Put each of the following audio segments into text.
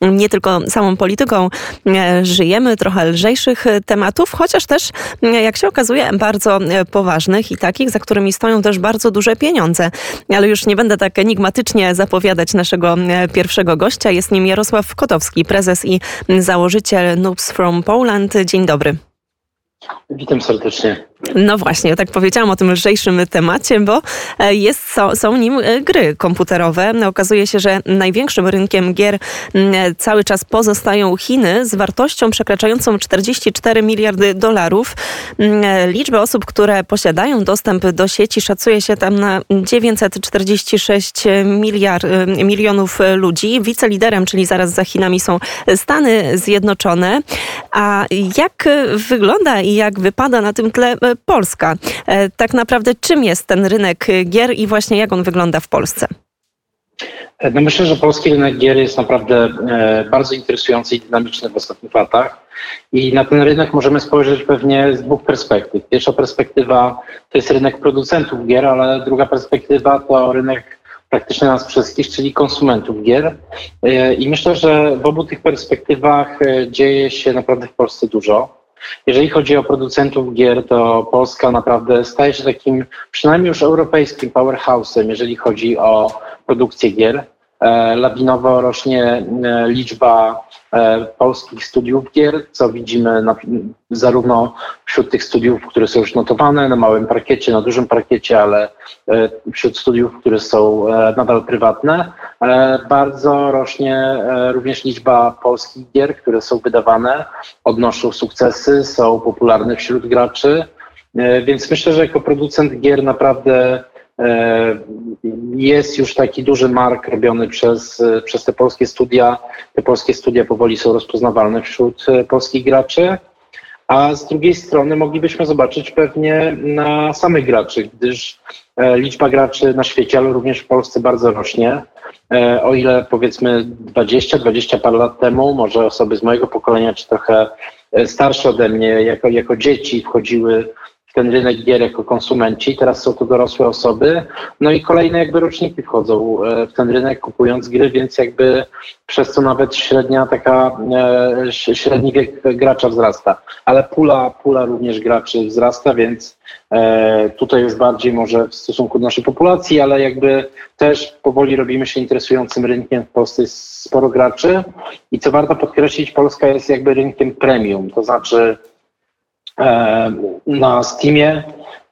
nie tylko samą polityką e, żyjemy, trochę lżejszych tematów, chociaż też, e, jak się okazuje, bardzo e, poważnych i takich, za którymi stoją też bardzo duże pieniądze. Ale już nie będę tak enigmatycznie zapowiadać naszego pierwszego gościa. Jest nim Jarosław Kotowski, prezes i założyciel Noobs from Poland. Dzień dobry. Witam serdecznie. No właśnie, tak powiedziałam o tym lżejszym temacie, bo e, jest, są, są nim e, gry komputerowe. Okazuje się, że największym rynkiem gier cały czas pozostają Chiny z wartością przekraczającą 44 miliardy dolarów. E, liczba osób, które posiadają dostęp do sieci szacuje się tam na 946 miliard, milionów ludzi. Wiceliderem, czyli zaraz za Chinami są Stany Zjednoczone. A jak wygląda i jak wypada na tym tle Polska. E, tak naprawdę czym jest ten rynek gier i właśnie jak on wygląda w Polsce? E, no myślę, że polski rynek gier jest naprawdę e, bardzo interesujący i dynamiczny w ostatnich latach. I na ten rynek możemy spojrzeć pewnie z dwóch perspektyw. Pierwsza perspektywa to jest rynek producentów gier, ale druga perspektywa to rynek praktycznie nas wszystkich, czyli konsumentów gier. I myślę, że w obu tych perspektywach dzieje się naprawdę w Polsce dużo. Jeżeli chodzi o producentów gier, to Polska naprawdę staje się takim przynajmniej już europejskim powerhouse'em, jeżeli chodzi o produkcję gier. E, lawinowo rośnie e, liczba e, polskich studiów gier, co widzimy na, zarówno wśród tych studiów, które są już notowane na małym parkiecie, na dużym parkiecie, ale wśród studiów, które są nadal prywatne. Bardzo rośnie również liczba polskich gier, które są wydawane, odnoszą sukcesy, są popularne wśród graczy. Więc myślę, że jako producent gier naprawdę jest już taki duży mark robiony przez, przez te polskie studia. Te polskie studia powoli są rozpoznawalne wśród e, polskich graczy. A z drugiej strony moglibyśmy zobaczyć pewnie na samych graczy, gdyż e, liczba graczy na świecie, ale również w Polsce bardzo rośnie. O ile powiedzmy 20-20 parę lat temu, może osoby z mojego pokolenia, czy trochę starsze ode mnie, jako, jako dzieci wchodziły ten rynek gier jako konsumenci, teraz są to dorosłe osoby, no i kolejne jakby roczniki wchodzą e, w ten rynek kupując gry, więc jakby przez co nawet średnia taka, e, średni wiek gracza wzrasta, ale pula, pula również graczy wzrasta, więc e, tutaj już bardziej może w stosunku do naszej populacji, ale jakby też powoli robimy się interesującym rynkiem. W Polsce. Jest sporo graczy i co warto podkreślić, Polska jest jakby rynkiem premium, to znaczy na Steamie,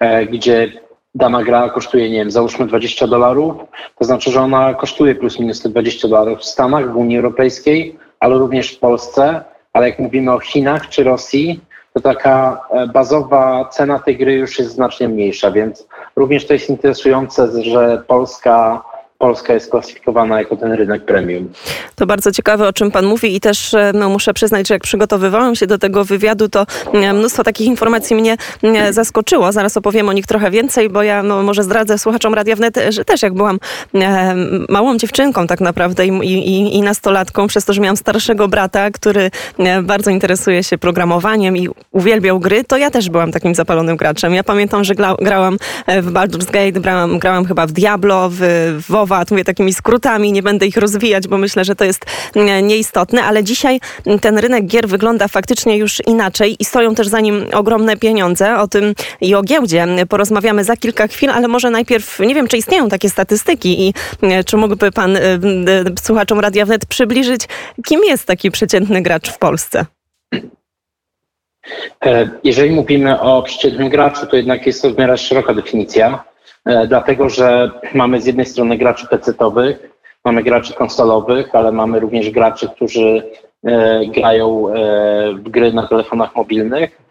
e, gdzie dana gra kosztuje, nie wiem, załóżmy 20 dolarów, to znaczy, że ona kosztuje plus minus te 20 dolarów w Stanach, w Unii Europejskiej, ale również w Polsce, ale jak mówimy o Chinach czy Rosji, to taka e, bazowa cena tej gry już jest znacznie mniejsza, więc również to jest interesujące, że Polska Polska jest klasyfikowana jako ten rynek premium. To bardzo ciekawe, o czym Pan mówi i też e, no, muszę przyznać, że jak przygotowywałam się do tego wywiadu, to e, mnóstwo takich informacji mnie e, zaskoczyło. Zaraz opowiem o nich trochę więcej, bo ja no, może zdradzę słuchaczom Radia Wnet, że też jak byłam małą dziewczynką tak naprawdę i, i, i nastolatką, przez to, że miałam starszego brata, który bardzo interesuje się programowaniem i uwielbiał gry, to ja też byłam takim zapalonym graczem. Ja pamiętam, że grałam w Baldur's Gate, grałam, grałam chyba w Diablo, w, w WoWa, mówię takimi skrótami, nie będę ich rozwijać, bo myślę, że to jest nieistotne, ale dzisiaj ten rynek gier wygląda faktycznie już inaczej i stoją też za nim ogromne pieniądze. O tym i o giełdzie porozmawiamy za kilka chwil, ale może najpierw, nie wiem, czy istnieją takie statystyki i czy mógłby pan słuchaczom Radia Wnet przybliżyć, kim jest taki przeciętny gracz w Polsce? E, jeżeli mówimy o przeciętnym graczu, to jednak jest to w miarę szeroka definicja. E, dlatego że mamy z jednej strony graczy PC-owych, mamy graczy konsolowych, ale mamy również graczy, którzy e, grają e, w gry na telefonach mobilnych.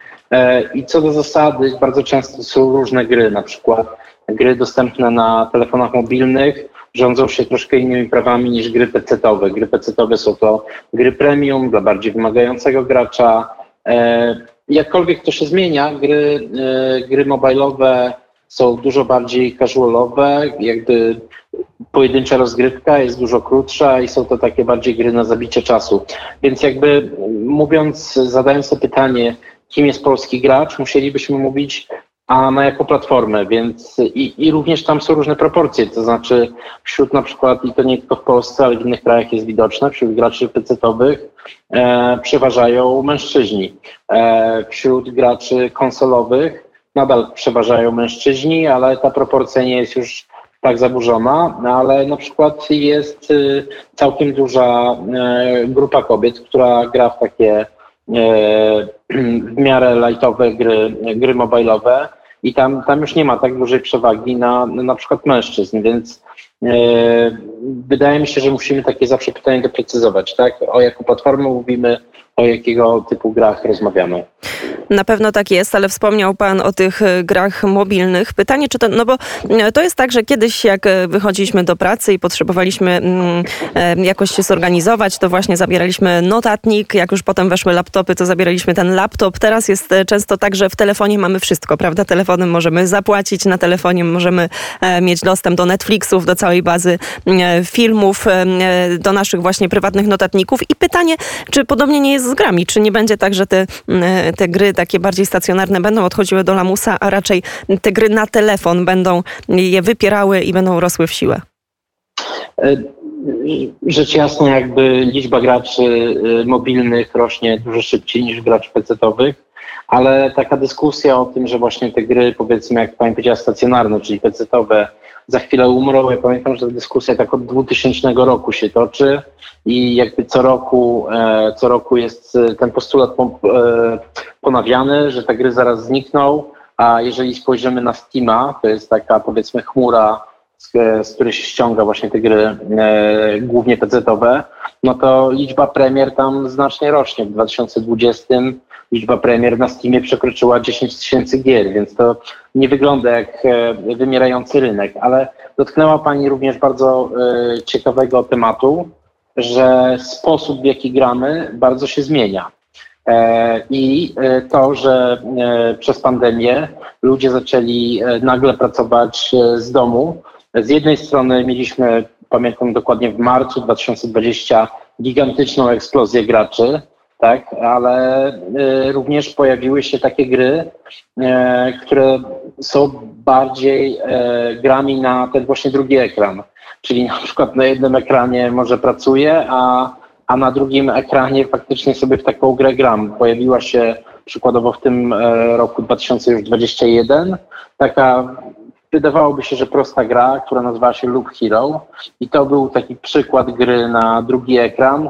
I co do zasady, bardzo często są różne gry, na przykład gry dostępne na telefonach mobilnych rządzą się troszkę innymi prawami niż gry PC-owe. Gry PC-owe są to gry premium dla bardziej wymagającego gracza. Jakkolwiek to się zmienia, gry, gry mobilowe są dużo bardziej casualowe, jakby pojedyncza rozgrywka jest dużo krótsza i są to takie bardziej gry na zabicie czasu. Więc jakby mówiąc, zadając sobie pytanie, kim jest polski gracz, musielibyśmy mówić a na jako platformę, więc i, i również tam są różne proporcje, to znaczy wśród na przykład, i to nie tylko w Polsce, ale w innych krajach jest widoczne, wśród graczy PC-owych e, przeważają mężczyźni. E, wśród graczy konsolowych nadal przeważają mężczyźni, ale ta proporcja nie jest już tak zaburzona, no ale na przykład jest y, całkiem duża e, grupa kobiet, która gra w takie e, w miarę lightowe gry, gry mobilowe i tam, tam już nie ma tak dużej przewagi na na przykład mężczyzn, więc wydaje mi się, że musimy takie zawsze pytanie doprecyzować, tak? O jaką platformę mówimy, o jakiego typu grach rozmawiamy. Na pewno tak jest, ale wspomniał Pan o tych e, grach mobilnych. Pytanie, czy to, no bo e, to jest tak, że kiedyś jak e, wychodziliśmy do pracy i potrzebowaliśmy mm, jakoś się zorganizować, to właśnie zabieraliśmy notatnik, jak już potem weszły laptopy, to zabieraliśmy ten laptop. Teraz jest często tak, że w telefonie mamy wszystko, prawda? Telefonem możemy zapłacić, na telefonie możemy mieć dostęp do Netflixów, do całej bazy filmów, do naszych właśnie prywatnych notatników. I pytanie, czy podobnie nie jest z grami? Czy nie będzie tak, że te, te gry takie bardziej stacjonarne będą odchodziły do lamusa, a raczej te gry na telefon będą je wypierały i będą rosły w siłę? E, rzecz jasna, jakby liczba graczy e, mobilnych rośnie dużo szybciej niż graczy pecetowych, ale taka dyskusja o tym, że właśnie te gry, powiedzmy, jak pani powiedziała, stacjonarne, czyli pecetowe, za chwilę umrą. Ja pamiętam, że dyskusja tak od 2000 roku się toczy i jakby co roku, e, co roku jest e, ten postulat e, ponawiany, że te gry zaraz znikną, a jeżeli spojrzymy na Steama, to jest taka powiedzmy chmura, z, z której się ściąga właśnie te gry głównie pecetowe, no to liczba premier tam znacznie rośnie. W 2020 liczba premier na Steamie przekroczyła 10 tysięcy gier, więc to nie wygląda jak e, wymierający rynek, ale dotknęła Pani również bardzo e, ciekawego tematu, że sposób w jaki gramy bardzo się zmienia. E, I to, że przez pandemię ludzie zaczęli nagle pracować z domu. Z jednej strony mieliśmy, pamiętam dokładnie w marcu 2020, gigantyczną eksplozję graczy, tak, ale y, również pojawiły się takie gry, y, które są bardziej y, grami na ten właśnie drugi ekran. Czyli na przykład na jednym ekranie może pracuję, a, a na drugim ekranie faktycznie sobie w taką grę gram. Pojawiła się przykładowo w tym roku 2021 taka wydawałoby się, że prosta gra, która nazywała się Loop Hero i to był taki przykład gry na drugi ekran,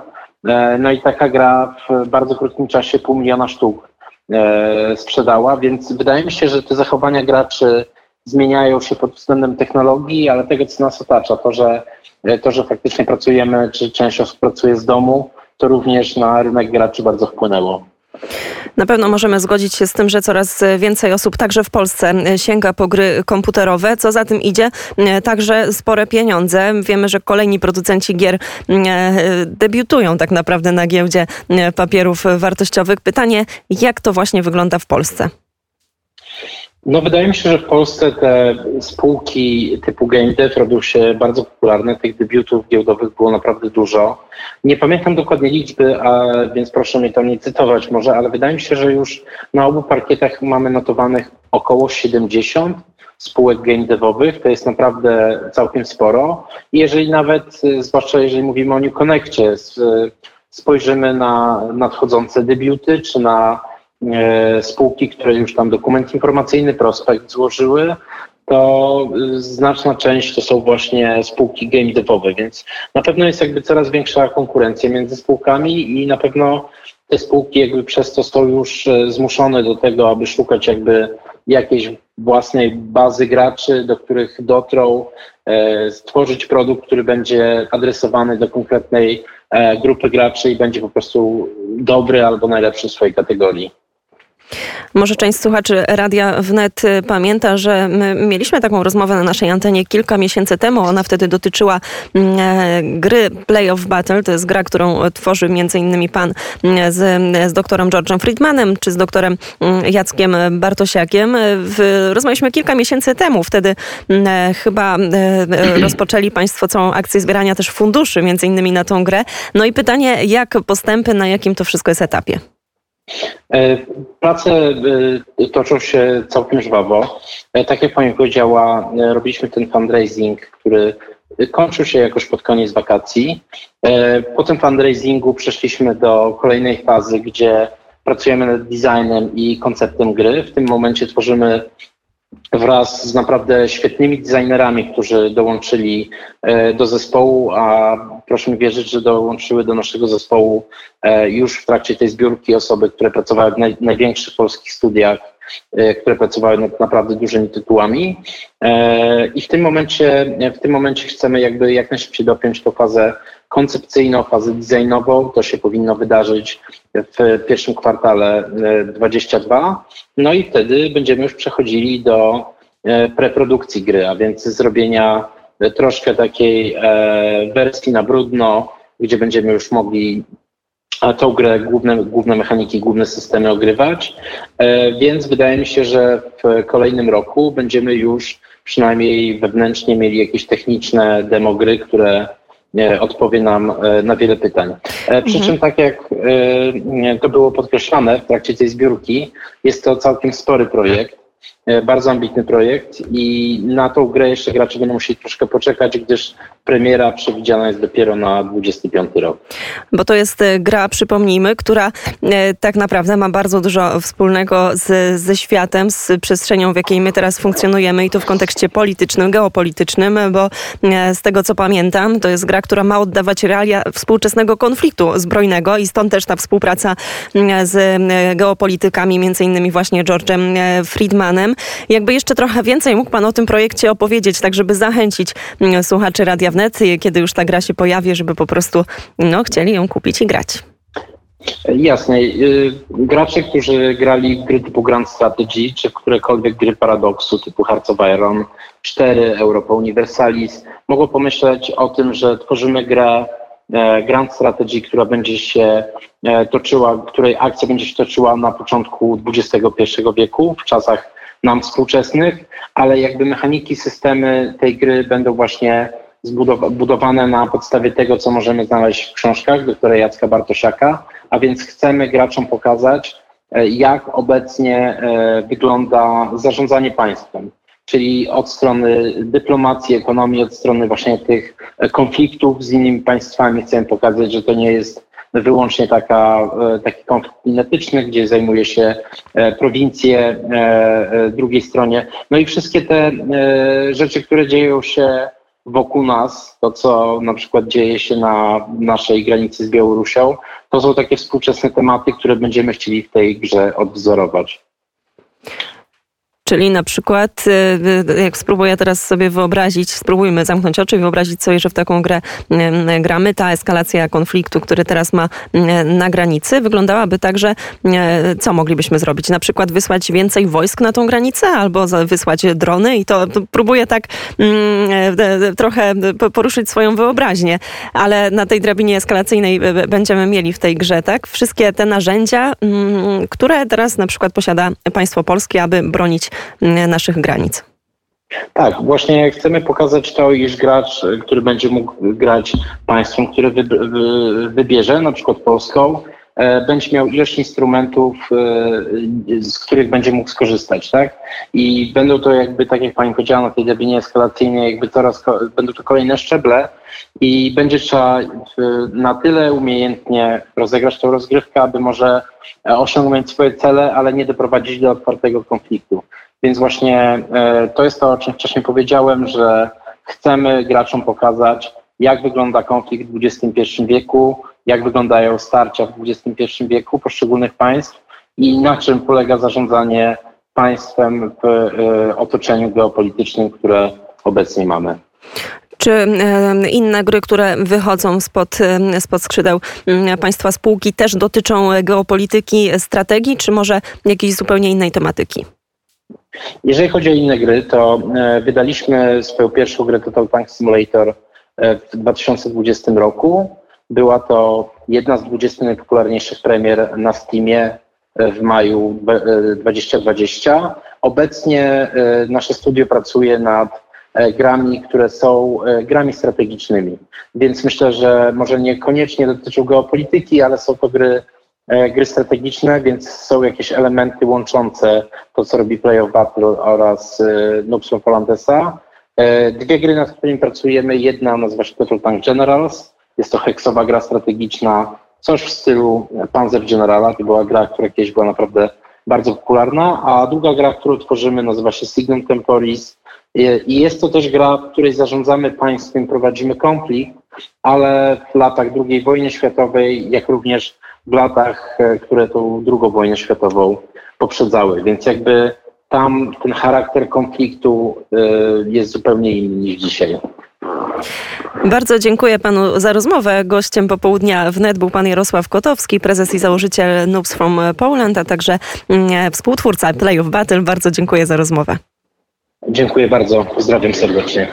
no i taka gra w bardzo krótkim czasie pół miliona sztuk e, sprzedała, więc wydaje mi się, że te zachowania graczy zmieniają się pod względem technologii, ale tego, co nas otacza, to, że, e, to, że faktycznie pracujemy, czy część osób pracuje z domu, to również na rynek graczy bardzo wpłynęło. Na pewno możemy zgodzić się z tym, że coraz więcej osób także w Polsce sięga po gry komputerowe. Co za tym idzie, także spore pieniądze. Wiemy, że kolejni producenci gier debiutują tak naprawdę na giełdzie papierów wartościowych. Pytanie, jak to właśnie wygląda w Polsce? No wydaje mi się, że w Polsce te spółki typu game dev robią się bardzo popularne. Tych debiutów giełdowych było naprawdę dużo. Nie pamiętam dokładnie liczby, a, więc proszę mnie tam nie cytować może, ale wydaje mi się, że już na obu parkietach mamy notowanych około 70 spółek game devowych. To jest naprawdę całkiem sporo. I jeżeli nawet, zwłaszcza jeżeli mówimy o New Connectie, spojrzymy na nadchodzące debiuty czy na spółki, które już tam dokument informacyjny, prospekt złożyły, to znaczna część to są właśnie spółki game devowe, więc na pewno jest jakby coraz większa konkurencja między spółkami i na pewno te spółki jakby przez to są już e, zmuszone do tego, aby szukać jakby jakiejś własnej bazy graczy, do których dotrą, e, stworzyć produkt, który będzie adresowany do konkretnej grupy graczy i będzie po prostu dobry albo najlepszy w swojej kategorii. Może część słuchaczy Radia Wnet y, pamięta, że my mieliśmy taką rozmowę na naszej antenie kilka miesięcy temu. Ona wtedy dotyczyła mm, e, gry Play of Battle. To jest gra, którą tworzy między innymi pan mm, z, z doktorem George'em Friedmanem czy z doktorem mm, Jackiem Bartosiakiem. rozmawialiśmy kilka miesięcy temu. Wtedy e, chyba e, rozpoczęli państwo całą akcję zbierania też funduszy innymi na tą grę. No i pytanie, jak postępy, na jakim to wszystko jest etapie? Prace toczą się całkiem żwawo. Tak jak Pani powiedziała, robiliśmy ten fundraising, który kończył się jakoś pod koniec wakacji. Po tym fundraisingu przeszliśmy do kolejnej fazy, gdzie pracujemy nad designem i konceptem gry. W tym momencie tworzymy wraz z naprawdę świetnymi designerami, którzy dołączyli e, do zespołu, a proszę mi wierzyć, że dołączyły do naszego zespołu e, już w trakcie tej zbiórki osoby, które pracowały w naj, największych polskich studiach, które pracowały nad naprawdę dużymi tytułami. I w tym momencie, w tym momencie chcemy jakby jak najszybciej dopiąć tą fazę koncepcyjną, fazę designową. To się powinno wydarzyć w pierwszym kwartale 22. No i wtedy będziemy już przechodzili do e, preprodukcji gry, a więc zrobienia troszkę takiej e, wersji na brudno, gdzie będziemy już mogli tą grę, główne, główne mechaniki, główne systemy ogrywać. E, więc wydaje mi się, że w kolejnym roku będziemy już przynajmniej wewnętrznie mieli jakieś techniczne demo gry, które odpowie nam na wiele pytań. Przy mhm. czym, tak jak to było podkreślane w trakcie tej zbiórki, jest to całkiem spory projekt. E, bardzo ambitny projekt i na tą grę jeszcze gracze będą musieli troszkę poczekać, gdyż premiera przewidziana jest dopiero na 25 rok. Bo to jest e, gra, przypomnijmy, która e, tak naprawdę ma bardzo dużo wspólnego z, ze światem, z przestrzenią, w jakiej my teraz funkcjonujemy i to w kontekście politycznym, geopolitycznym, bo z tego co pamiętam, to jest gra, która ma oddawać realia współczesnego konfliktu zbrojnego i stąd też ta współpraca z geopolitykami, między innymi właśnie George'em Friedmanem. Jakby jeszcze trochę więcej mógł Pan o tym projekcie opowiedzieć, tak żeby zachęcić słuchaczy Radia Wnet, kiedy już ta gra się pojawi, żeby po prostu no, chcieli ją kupić i grać. Jasne. Y, gracze, którzy grali w gry typu Grand Strategy, czy w którekolwiek gry paradoksu typu Hearts of Iron 4, Europa Universalis, mogą pomyśleć o tym, że tworzymy grę e, Grand Strategy, która będzie się e, toczyła, której akcja będzie się toczyła na początku XXI wieku, w czasach nam współczesnych, ale jakby mechaniki, systemy tej gry będą właśnie zbudowane na podstawie tego, co możemy znaleźć w książkach doktora Jacka Bartosiaka, a więc chcemy graczom pokazać, e, jak obecnie e, wygląda zarządzanie państwem, czyli od strony dyplomacji, ekonomii, od strony właśnie tych konfliktów z innymi państwami. Chcemy pokazać, że to nie jest wyłącznie taka, e, taki konflikt kinetyczny, gdzie zajmuje się e, prowincje e, drugiej stronie. No i wszystkie te rzeczy, które dzieją się wokół nas, to co na przykład dzieje się na naszej granicy z Białorusią, to są takie współczesne tematy, które będziemy chcieli w tej grze odwzorować. Czyli na przykład, y, y, jak spróbuję teraz sobie wyobrazić, spróbujmy zamknąć oczy i wyobrazić sobie, że w taką grę y, gramy, ta eskalacja konfliktu, który teraz ma na granicy, wyglądałaby tak, że co moglibyśmy zrobić? Na przykład wysłać więcej wojsk na tą granicę albo wysłać drony i to, próbuję tak mm, trochę poruszyć swoją wyobraźnię, ale na tej drabinie eskalacyjnej będziemy mieli w tej grze, tak? Wszystkie te narzędzia, mm, które teraz na przykład posiada państwo polskie, aby bronić naszych granic. Tak, właśnie chcemy pokazać to, iż gracz, który będzie mógł grać państwem, które wybierze, na przykład Polską, e, będzie miał ilość instrumentów, e, z których będzie mógł skorzystać, tak? I będą to jakby, tak jak Pani powiedziała, na tej drabinie eskalacyjnej, jakby coraz, będą to kolejne szczeble i będzie trzeba na tyle umiejętnie rozegrać tą rozgrywkę, aby może osiągnąć swoje cele, ale nie doprowadzić do otwartego konfliktu. Więc właśnie e, to jest to, o czym wcześniej powiedziałem, że chcemy graczom pokazać, jak wygląda konflikt w XXI wieku, jak wyglądają starcia w XXI wieku poszczególnych państw i na czym polega zarządzanie państwem w e, otoczeniu geopolitycznym, które obecnie mamy. Czy e, inne gry, które wychodzą spod, spod skrzydeł państwa spółki też dotyczą geopolityki, strategii, czy może jakiejś zupełnie innej tematyki? Jeżeli chodzi o inne gry, to e, wydaliśmy swoją pierwszą grę Total Tank Simulator e, w 2020 roku. Była to jedna z 20 najpopularniejszych premier na Steamie e, w maju 2020. Obecnie nasze studio pracuje nad grami, które są grami strategicznymi. Więc myślę, że może niekoniecznie dotyczą geopolityki, ale są to gry gry strategiczne, więc są jakieś elementy łączące to, co robi Play of Battle oraz e, Noobs of Holandesa. E, dwie gry, nad którymi pracujemy. Jedna nazywa się Total Tank Generals. Jest to heksowa gra strategiczna, coś w stylu Panzer Generala. To była gra, która kiedyś była naprawdę bardzo popularna. A druga gra, którą tworzymy, nazywa się Signum Temporis. I jest to też gra, w której zarządzamy państwem, prowadzimy konflikt, ale w latach II wojny światowej, jak również w latach, e, które tą II wojnę światową poprzedzały. Więc jakby tam ten charakter konfliktu e, jest zupełnie inny niż dzisiaj. Bardzo dziękuję panu za rozmowę. Gościem popołudnia wnet był pan Jarosław Kotowski, prezes i założyciel Noobs from Poland, a także mm, współtwórca Play of Battle. Bardzo dziękuję za rozmowę. Dziękuję bardzo. Pozdrawiam serdecznie.